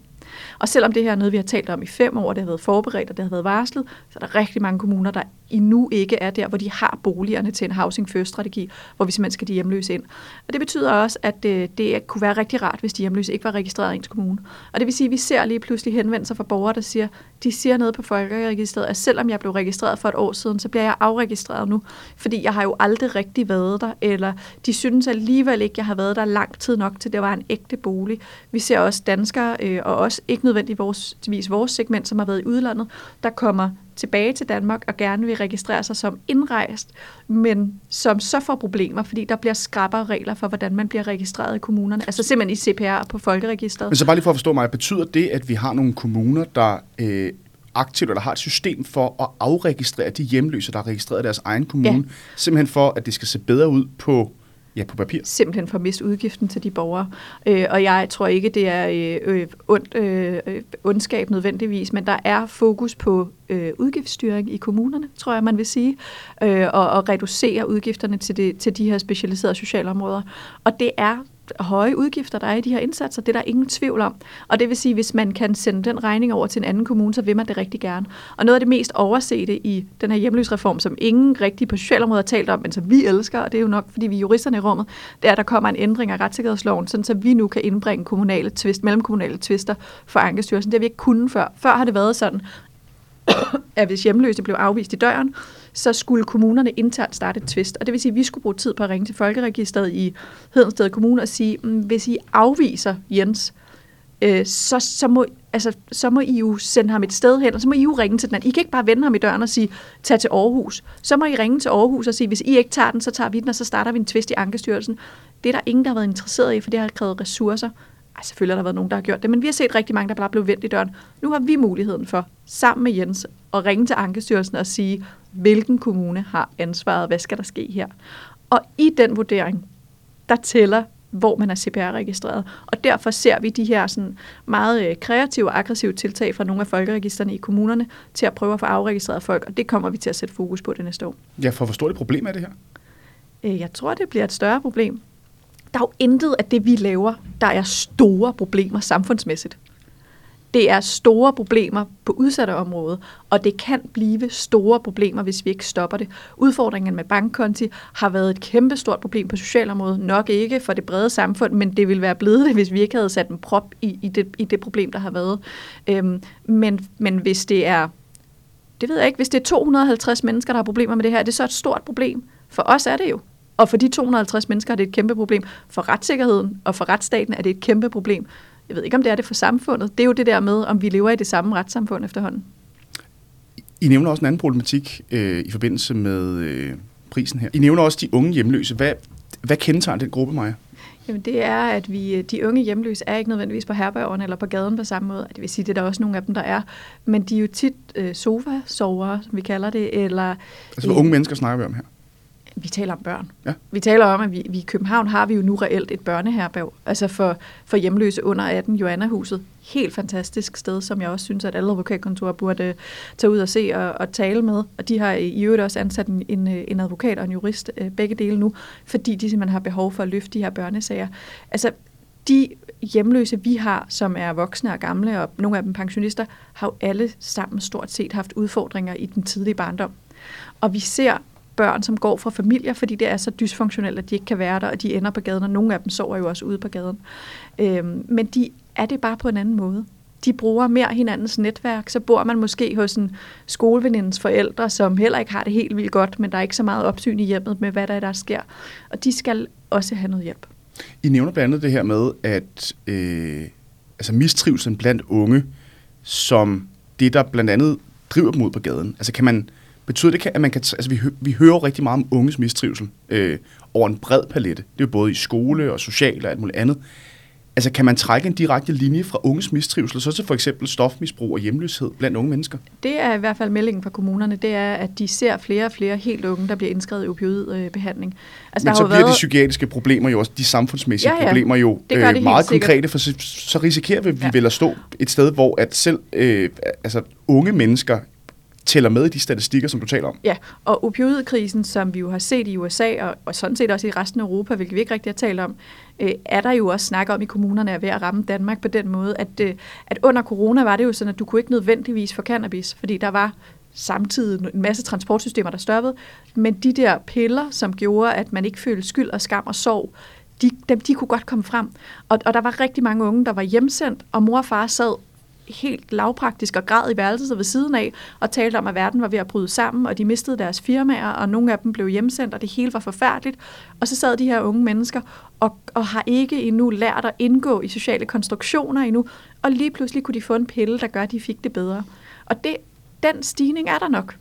Og selvom det her er noget, vi har talt om i fem år, det har været forberedt og det har været varslet, så er der rigtig mange kommuner, der endnu ikke er der, hvor de har boligerne til en housing first-strategi, hvor vi simpelthen skal de hjemløse ind. Og det betyder også, at det, øh, det kunne være rigtig rart, hvis de hjemløse ikke var registreret i ens kommune. Og det vil sige, at vi ser lige pludselig henvendelser fra borgere, der siger, de siger noget på folkeregisteret, at selvom jeg blev registreret for et år siden, så bliver jeg afregistreret nu, fordi jeg har jo aldrig rigtig været der, eller de synes alligevel ikke, jeg har været der lang tid nok til, det var en ægte bolig. Vi ser også danskere, øh, og også ikke nødvendigvis vores segment, som har været i udlandet, der kommer tilbage til Danmark og gerne vil registrere sig som indrejst, men som så får problemer, fordi der bliver skrappere regler for, hvordan man bliver registreret i kommunerne. Altså simpelthen i CPR på folkeregisteret. Men så bare lige for at forstå mig, betyder det, at vi har nogle kommuner, der øh, aktivt eller har et system for at afregistrere de hjemløse, der har registreret deres egen kommune, ja. simpelthen for, at det skal se bedre ud på Ja, på papir. Simpelthen for at miste udgiften til de borgere. Øh, og jeg tror ikke, det er øh, øh ond, øh, øh, ondskab nødvendigvis, men der er fokus på øh, udgiftsstyring i kommunerne, tror jeg, man vil sige, øh, og, og reducere udgifterne til, det, til de her specialiserede socialområder. Og det er høje udgifter, der er i de her indsatser. Det er der ingen tvivl om. Og det vil sige, hvis man kan sende den regning over til en anden kommune, så vil man det rigtig gerne. Og noget af det mest oversete i den her hjemløsreform, som ingen rigtig på socialområdet har talt om, men som vi elsker, og det er jo nok, fordi vi er juristerne i rummet, det er, at der kommer en ændring af retssikkerhedsloven, sådan så vi nu kan indbringe kommunale tvist, mellemkommunale tvister for Ankestyrelsen. Det har vi ikke kunnet før. Før har det været sådan, at hvis hjemløse blev afvist i døren, så skulle kommunerne internt starte et tvist. Og det vil sige, at vi skulle bruge tid på at ringe til Folkeregisteret i Hedensted Kommune og sige, mm, hvis I afviser Jens, øh, så, så, må, altså, så må I jo sende ham et sted hen, og så må I jo ringe til den anden. I kan ikke bare vende ham i døren og sige, tag til Aarhus. Så må I ringe til Aarhus og sige, hvis I ikke tager den, så tager vi den, og så starter vi en tvist i Ankestyrelsen. Det er der ingen, der har været interesseret i, for det har krævet ressourcer. Ej, selvfølgelig har der været nogen, der har gjort det, men vi har set rigtig mange, der bare blev vendt i døren. Nu har vi muligheden for, sammen med Jens, at ringe til Ankestyrelsen og sige, hvilken kommune har ansvaret, hvad skal der ske her? Og i den vurdering, der tæller hvor man er CPR-registreret. Og derfor ser vi de her sådan meget øh, kreative og aggressive tiltag fra nogle af folkeregisterne i kommunerne til at prøve at få afregistreret folk, og det kommer vi til at sætte fokus på det næste år. Ja, for hvor stort et problem er det her? Øh, jeg tror, det bliver et større problem. Der er jo intet af det, vi laver, der er store problemer samfundsmæssigt. Det er store problemer på udsatte områder, og det kan blive store problemer, hvis vi ikke stopper det. Udfordringen med bankkonti har været et kæmpe stort problem på socialområdet. Nok ikke for det brede samfund, men det ville være blevet det, hvis vi ikke havde sat en prop i, i, det, i det problem, der har været. Øhm, men, men hvis det er det ved jeg ikke, hvis det er 250 mennesker, der har problemer med det her, er det så et stort problem? For os er det jo. Og for de 250 mennesker er det et kæmpe problem. For retssikkerheden og for retsstaten er det et kæmpe problem. Jeg ved ikke, om det er det for samfundet. Det er jo det der med, om vi lever i det samme retssamfund efterhånden. I nævner også en anden problematik øh, i forbindelse med øh, prisen her. I nævner også de unge hjemløse. Hvad, hvad kendetegner den gruppe, Maja? Jamen det er, at vi, de unge hjemløse er ikke nødvendigvis på herbergen eller på gaden på samme måde. Det vil sige, det er der også nogle af dem, der er. Men de er jo tit øh, sofa-sovere, som vi kalder det. Eller, altså, hvor øh, unge mennesker snakker vi om her? Vi taler om børn. Ja. Vi taler om, at vi, vi i København har vi jo nu reelt et børneherberg, altså for, for hjemløse under 18, Joanna-huset. Helt fantastisk sted, som jeg også synes, at alle advokatkontorer burde uh, tage ud og se og, og tale med. Og de har i øvrigt også ansat en, en, øh, en advokat og en jurist, uh, begge dele nu, fordi de simpelthen har behov for at løfte de her børnesager. Altså, de hjemløse, vi har, som er voksne og gamle, og nogle af dem pensionister, har jo alle sammen stort set haft udfordringer i den tidlige barndom. Og vi ser børn, som går fra familier, fordi det er så dysfunktionelt, at de ikke kan være der, og de ender på gaden, og nogle af dem sover jo også ude på gaden. Øhm, men de er det bare på en anden måde. De bruger mere hinandens netværk, så bor man måske hos en skolevenindens forældre, som heller ikke har det helt vildt godt, men der er ikke så meget opsyn i hjemmet med, hvad der, er, der sker. Og de skal også have noget hjælp. I nævner blandt andet det her med, at øh, altså mistrivsel blandt unge, som det, der blandt andet driver dem ud på gaden. Altså kan man, Betyder det, at man kan... Altså, vi, vi hører rigtig meget om unges mistrivsel øh, over en bred palette. Det er både i skole og socialt og alt muligt andet. Altså, kan man trække en direkte linje fra unges mistrivsel, så til for eksempel stofmisbrug og hjemløshed blandt unge mennesker? Det er i hvert fald meldingen fra kommunerne, det er, at de ser flere og flere helt unge, der bliver indskrevet i opioidbehandling. Altså, Men der så bliver været... de psykiatriske problemer jo også, de samfundsmæssige ja, ja. problemer jo det øh, det meget konkrete, for så, så risikerer vi, ja. vi vel at stå et sted, hvor at selv øh, altså, unge mennesker tæller med i de statistikker, som du taler om. Ja, og opioidkrisen, som vi jo har set i USA, og, og sådan set også i resten af Europa, hvilket vi ikke rigtig har talt om, øh, er der jo også snak om i kommunerne er ved at ramme Danmark på den måde, at, øh, at under corona var det jo sådan, at du kunne ikke nødvendigvis få cannabis, fordi der var samtidig en masse transportsystemer, der stoppede, men de der piller, som gjorde, at man ikke følte skyld og skam og sorg, de, dem, de kunne godt komme frem. Og, og der var rigtig mange unge, der var hjemsendt, og mor og far sad helt lavpraktisk og græd i værelset ved siden af, og talte om, at verden var ved at bryde sammen, og de mistede deres firmaer, og nogle af dem blev hjemsendt, og det hele var forfærdeligt. Og så sad de her unge mennesker og, og har ikke endnu lært at indgå i sociale konstruktioner endnu, og lige pludselig kunne de få en pille, der gør, at de fik det bedre. Og det, den stigning er der nok.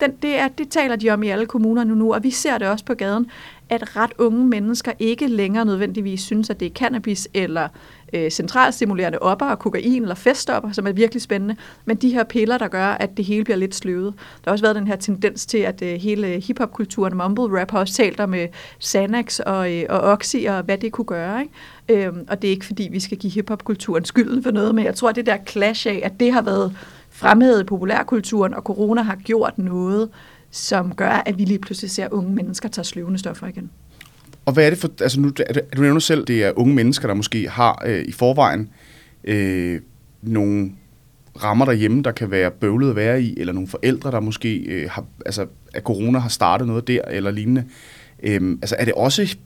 Den, det, er, det taler de om i alle kommuner nu, nu, og vi ser det også på gaden, at ret unge mennesker ikke længere nødvendigvis synes, at det er cannabis eller øh, centralstimulerende opper og kokain eller feststopper, som er virkelig spændende, men de her piller, der gør, at det hele bliver lidt sløvet. Der har også været den her tendens til, at øh, hele hiphopkulturen, mumble rap, har også talt om øh, Xanax og, øh, og Oxy og hvad det kunne gøre. Ikke? Øhm, og det er ikke, fordi vi skal give hiphopkulturen skylden for noget, men jeg tror, at det der clash af, at det har været fremhævet i populærkulturen, og corona har gjort noget, som gør, at vi lige pludselig ser unge mennesker tage sløvende stoffer igen. Og hvad er det for, altså nu, du nævner selv, det er unge mennesker, der måske har øh, i forvejen øh, nogle rammer derhjemme, der kan være bøvlet at være i, eller nogle forældre, der måske øh, har, altså, at corona har startet noget der, eller lignende. Øhm, altså er det også,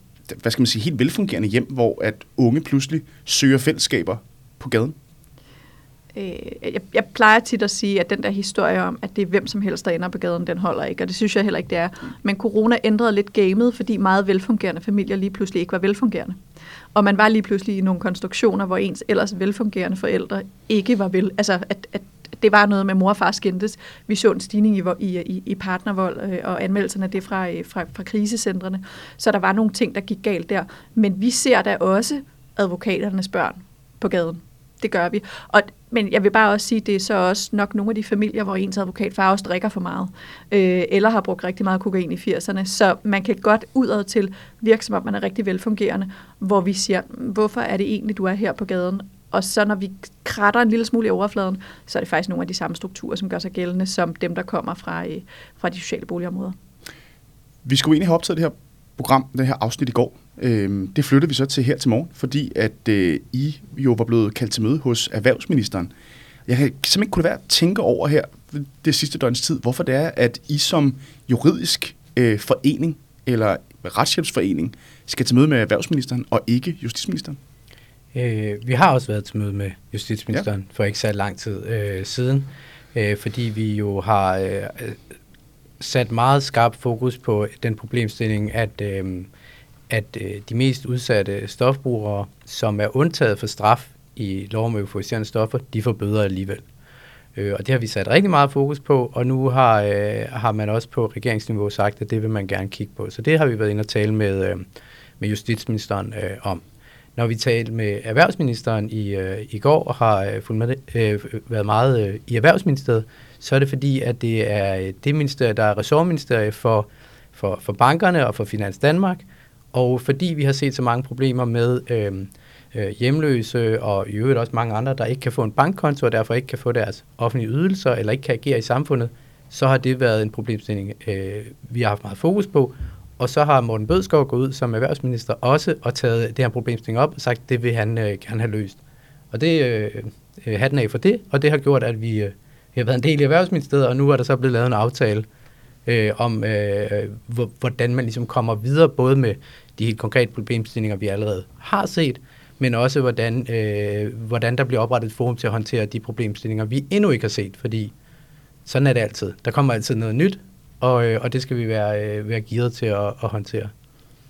hvad skal man sige, helt velfungerende hjem, hvor at unge pludselig søger fællesskaber på gaden? Øh, jeg, jeg plejer tit at sige, at den der historie om, at det er hvem som helst, der ender på gaden, den holder ikke, og det synes jeg heller ikke, det er. Men corona ændrede lidt gamet, fordi meget velfungerende familier lige pludselig ikke var velfungerende. Og man var lige pludselig i nogle konstruktioner, hvor ens ellers velfungerende forældre ikke var vel, altså at, at det var noget med mor og far skændtes. Vi så en stigning i, i, i partnervold øh, og anmeldelserne af det fra, øh, fra, fra krisecentrene. Så der var nogle ting, der gik galt der. Men vi ser da også advokaternes børn på gaden. Det gør vi. Og, men jeg vil bare også sige, at det er så også nok nogle af de familier, hvor ens advokatfar også drikker for meget, øh, eller har brugt rigtig meget kokain i 80'erne. Så man kan godt udad til virke, som om man er rigtig velfungerende, hvor vi siger, hvorfor er det egentlig, du er her på gaden? Og så når vi kratter en lille smule i overfladen, så er det faktisk nogle af de samme strukturer, som gør sig gældende, som dem, der kommer fra, øh, fra de sociale boligområder. Vi skulle egentlig have optaget det her program, det her afsnit i går. Øhm, det flytter vi så til her til morgen, fordi at øh, I jo var blevet kaldt til møde hos erhvervsministeren. Jeg kan simpelthen ikke kunne være at tænke over her det sidste døgns tid, hvorfor det er, at I som juridisk øh, forening eller retshjælpsforening skal til møde med erhvervsministeren og ikke justitsministeren. Øh, vi har også været til møde med justitsministeren ja. for ikke så lang tid øh, siden, øh, fordi vi jo har øh, sat meget skarp fokus på den problemstilling, at, øh, at øh, de mest udsatte stofbrugere, som er undtaget for straf i lov om euforiserende stoffer, de får bøder alligevel. Øh, og det har vi sat rigtig meget fokus på, og nu har, øh, har man også på regeringsniveau sagt, at det vil man gerne kigge på. Så det har vi været inde og tale med, øh, med justitsministeren øh, om. Når vi talte med erhvervsministeren i, øh, i går og har øh, med, øh, været meget øh, i erhvervsministeriet, så er det fordi, at det er øh, det ministerie, der er ressortministerie for, for, for bankerne og for Finans Danmark, og fordi vi har set så mange problemer med øh, øh, hjemløse og i øvrigt også mange andre, der ikke kan få en bankkonto og derfor ikke kan få deres offentlige ydelser eller ikke kan agere i samfundet, så har det været en problemstilling, øh, vi har haft meget fokus på, og så har Morten Bødskov gået ud som erhvervsminister også og taget det her problemstilling op og sagt, at det vil han øh, gerne have løst. Og det øh, øh, hatten af for det, og det har gjort, at vi, øh, vi har været en del i erhvervsministeriet, og nu er der så blevet lavet en aftale øh, om, øh, hvordan man ligesom kommer videre, både med de helt konkrete problemstillinger, vi allerede har set, men også hvordan, øh, hvordan der bliver oprettet et forum til at håndtere de problemstillinger, vi endnu ikke har set, fordi sådan er det altid. Der kommer altid noget nyt, og, øh, og det skal vi være, øh, være gearet til at, at håndtere.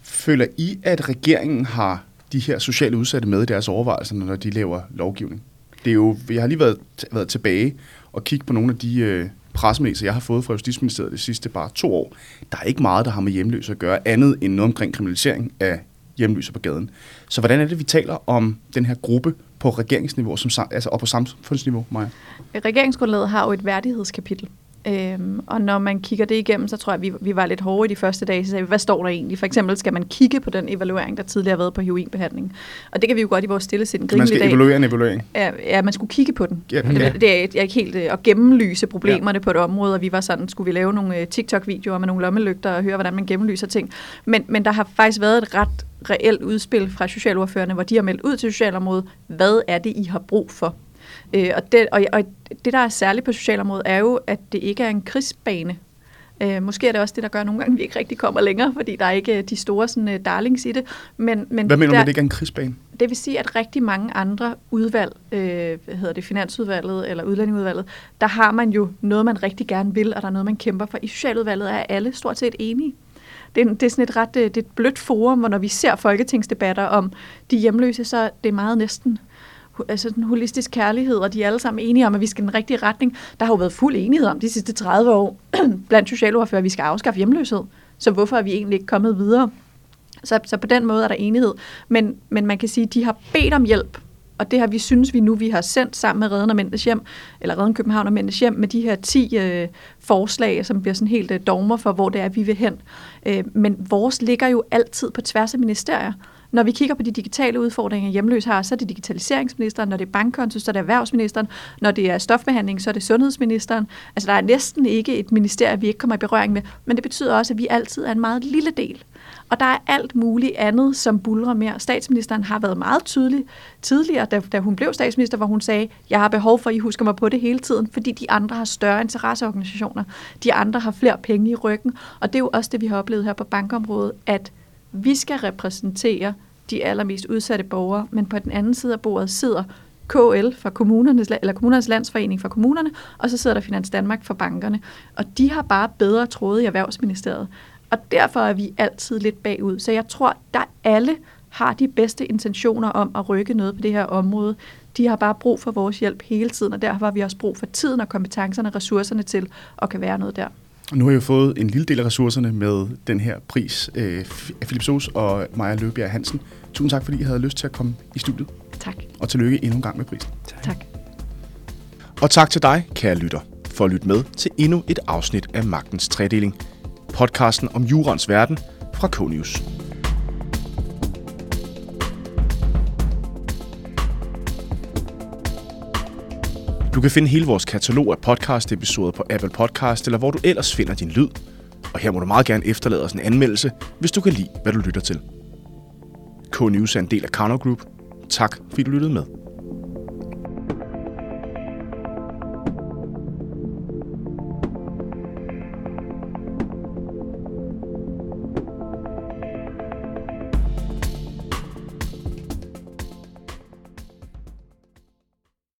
Føler I, at regeringen har de her sociale udsatte med i deres overvejelser, når de laver lovgivning? Det er jo, jeg har lige været, været tilbage og kigge på nogle af de øh, pressemeddelelser, jeg har fået fra Justitsministeriet de sidste bare to år. Der er ikke meget, der har med hjemløse at gøre, andet end noget omkring kriminalisering af hjemløse på gaden. Så hvordan er det, vi taler om den her gruppe på regeringsniveau som, altså, og på samfundsniveau, Maja? Regeringsgrundlaget har jo et værdighedskapitel, Øhm, og når man kigger det igennem, så tror jeg, at vi, vi var lidt hårde i de første dage, så sagde vi, hvad står der egentlig? For eksempel skal man kigge på den evaluering, der tidligere har været på heroinbehandling. Og det kan vi jo godt i vores stillesind grine Man skal evaluere en evaluering? Ja, ja, man skulle kigge på den. Ja, det, det er, jeg ikke helt øh, at gennemlyse problemerne ja. på et område, og vi var sådan, skulle vi lave nogle øh, TikTok-videoer med nogle lommelygter og høre, hvordan man gennemlyser ting. Men, men der har faktisk været et ret reelt udspil fra socialordførerne, hvor de har meldt ud til socialområdet, hvad er det, I har brug for? Øh, og, det, og, og det, der er særligt på socialområdet, er jo, at det ikke er en krigsbane. Øh, måske er det også det, der gør nogle gange, at vi ikke rigtig kommer længere, fordi der er ikke de store sådan, uh, darlings i det. Men, men Hvad mener du med, det ikke er en krigsbane? Det vil sige, at rigtig mange andre udvalg, øh, hvad hedder det, Finansudvalget eller Udlændingudvalget, der har man jo noget, man rigtig gerne vil, og der er noget, man kæmper for. I Socialudvalget er alle stort set enige det, er, det er sådan et ret det er et blødt forum, hvor når vi ser folketingsdebatter om de hjemløse, så det er meget næsten altså den holistisk kærlighed, og de er alle sammen enige om, at vi skal i den rigtige retning. Der har jo været fuld enighed om de sidste 30 år blandt socialordfører, at vi skal afskaffe hjemløshed. Så hvorfor er vi egentlig ikke kommet videre? Så, så på den måde er der enighed. Men, men man kan sige, at de har bedt om hjælp, og det har vi synes vi nu, vi har sendt sammen med Reden og Mændenes Hjem, eller Reden København og Mændenes Hjem, med de her 10 øh, forslag, som bliver sådan helt øh, dogmer for, hvor det er, vi vil hen. Øh, men vores ligger jo altid på tværs af ministerier. Når vi kigger på de digitale udfordringer, hjemløs har, så er det digitaliseringsministeren, når det er bankkonto, så er det erhvervsministeren, når det er stofbehandling, så er det sundhedsministeren. Altså der er næsten ikke et ministerie, vi ikke kommer i berøring med, men det betyder også, at vi altid er en meget lille del. Og der er alt muligt andet, som bulrer mere. Statsministeren har været meget tydelig tidligere, da, da hun blev statsminister, hvor hun sagde, jeg har behov for, at I husker mig på det hele tiden, fordi de andre har større interesseorganisationer. De andre har flere penge i ryggen. Og det er jo også det, vi har oplevet her på bankområdet, at vi skal repræsentere de allermest udsatte borgere, men på den anden side af bordet sidder KL fra kommunernes, eller kommunernes landsforening for kommunerne, og så sidder der Finans Danmark for bankerne. Og de har bare bedre tråde i Erhvervsministeriet. Og derfor er vi altid lidt bagud. Så jeg tror, der alle har de bedste intentioner om at rykke noget på det her område. De har bare brug for vores hjælp hele tiden, og derfor har vi også brug for tiden og kompetencerne og ressourcerne til at kan være noget der. Nu har jeg jo fået en lille del af ressourcerne med den her pris øh, af Philip Soos og Maja Løbjerg Hansen. Tusind tak, fordi I havde lyst til at komme i studiet. Tak. Og tillykke endnu en gang med prisen. Tak. Og tak til dig, kære lytter, for at lytte med til endnu et afsnit af Magtens Tredeling. Podcasten om jurens verden fra K-News. Du kan finde hele vores katalog af podcast-episoder på Apple Podcast, eller hvor du ellers finder din lyd. Og her må du meget gerne efterlade os en anmeldelse, hvis du kan lide, hvad du lytter til. K-News er en del af Karnow Group. Tak, fordi du lyttede med.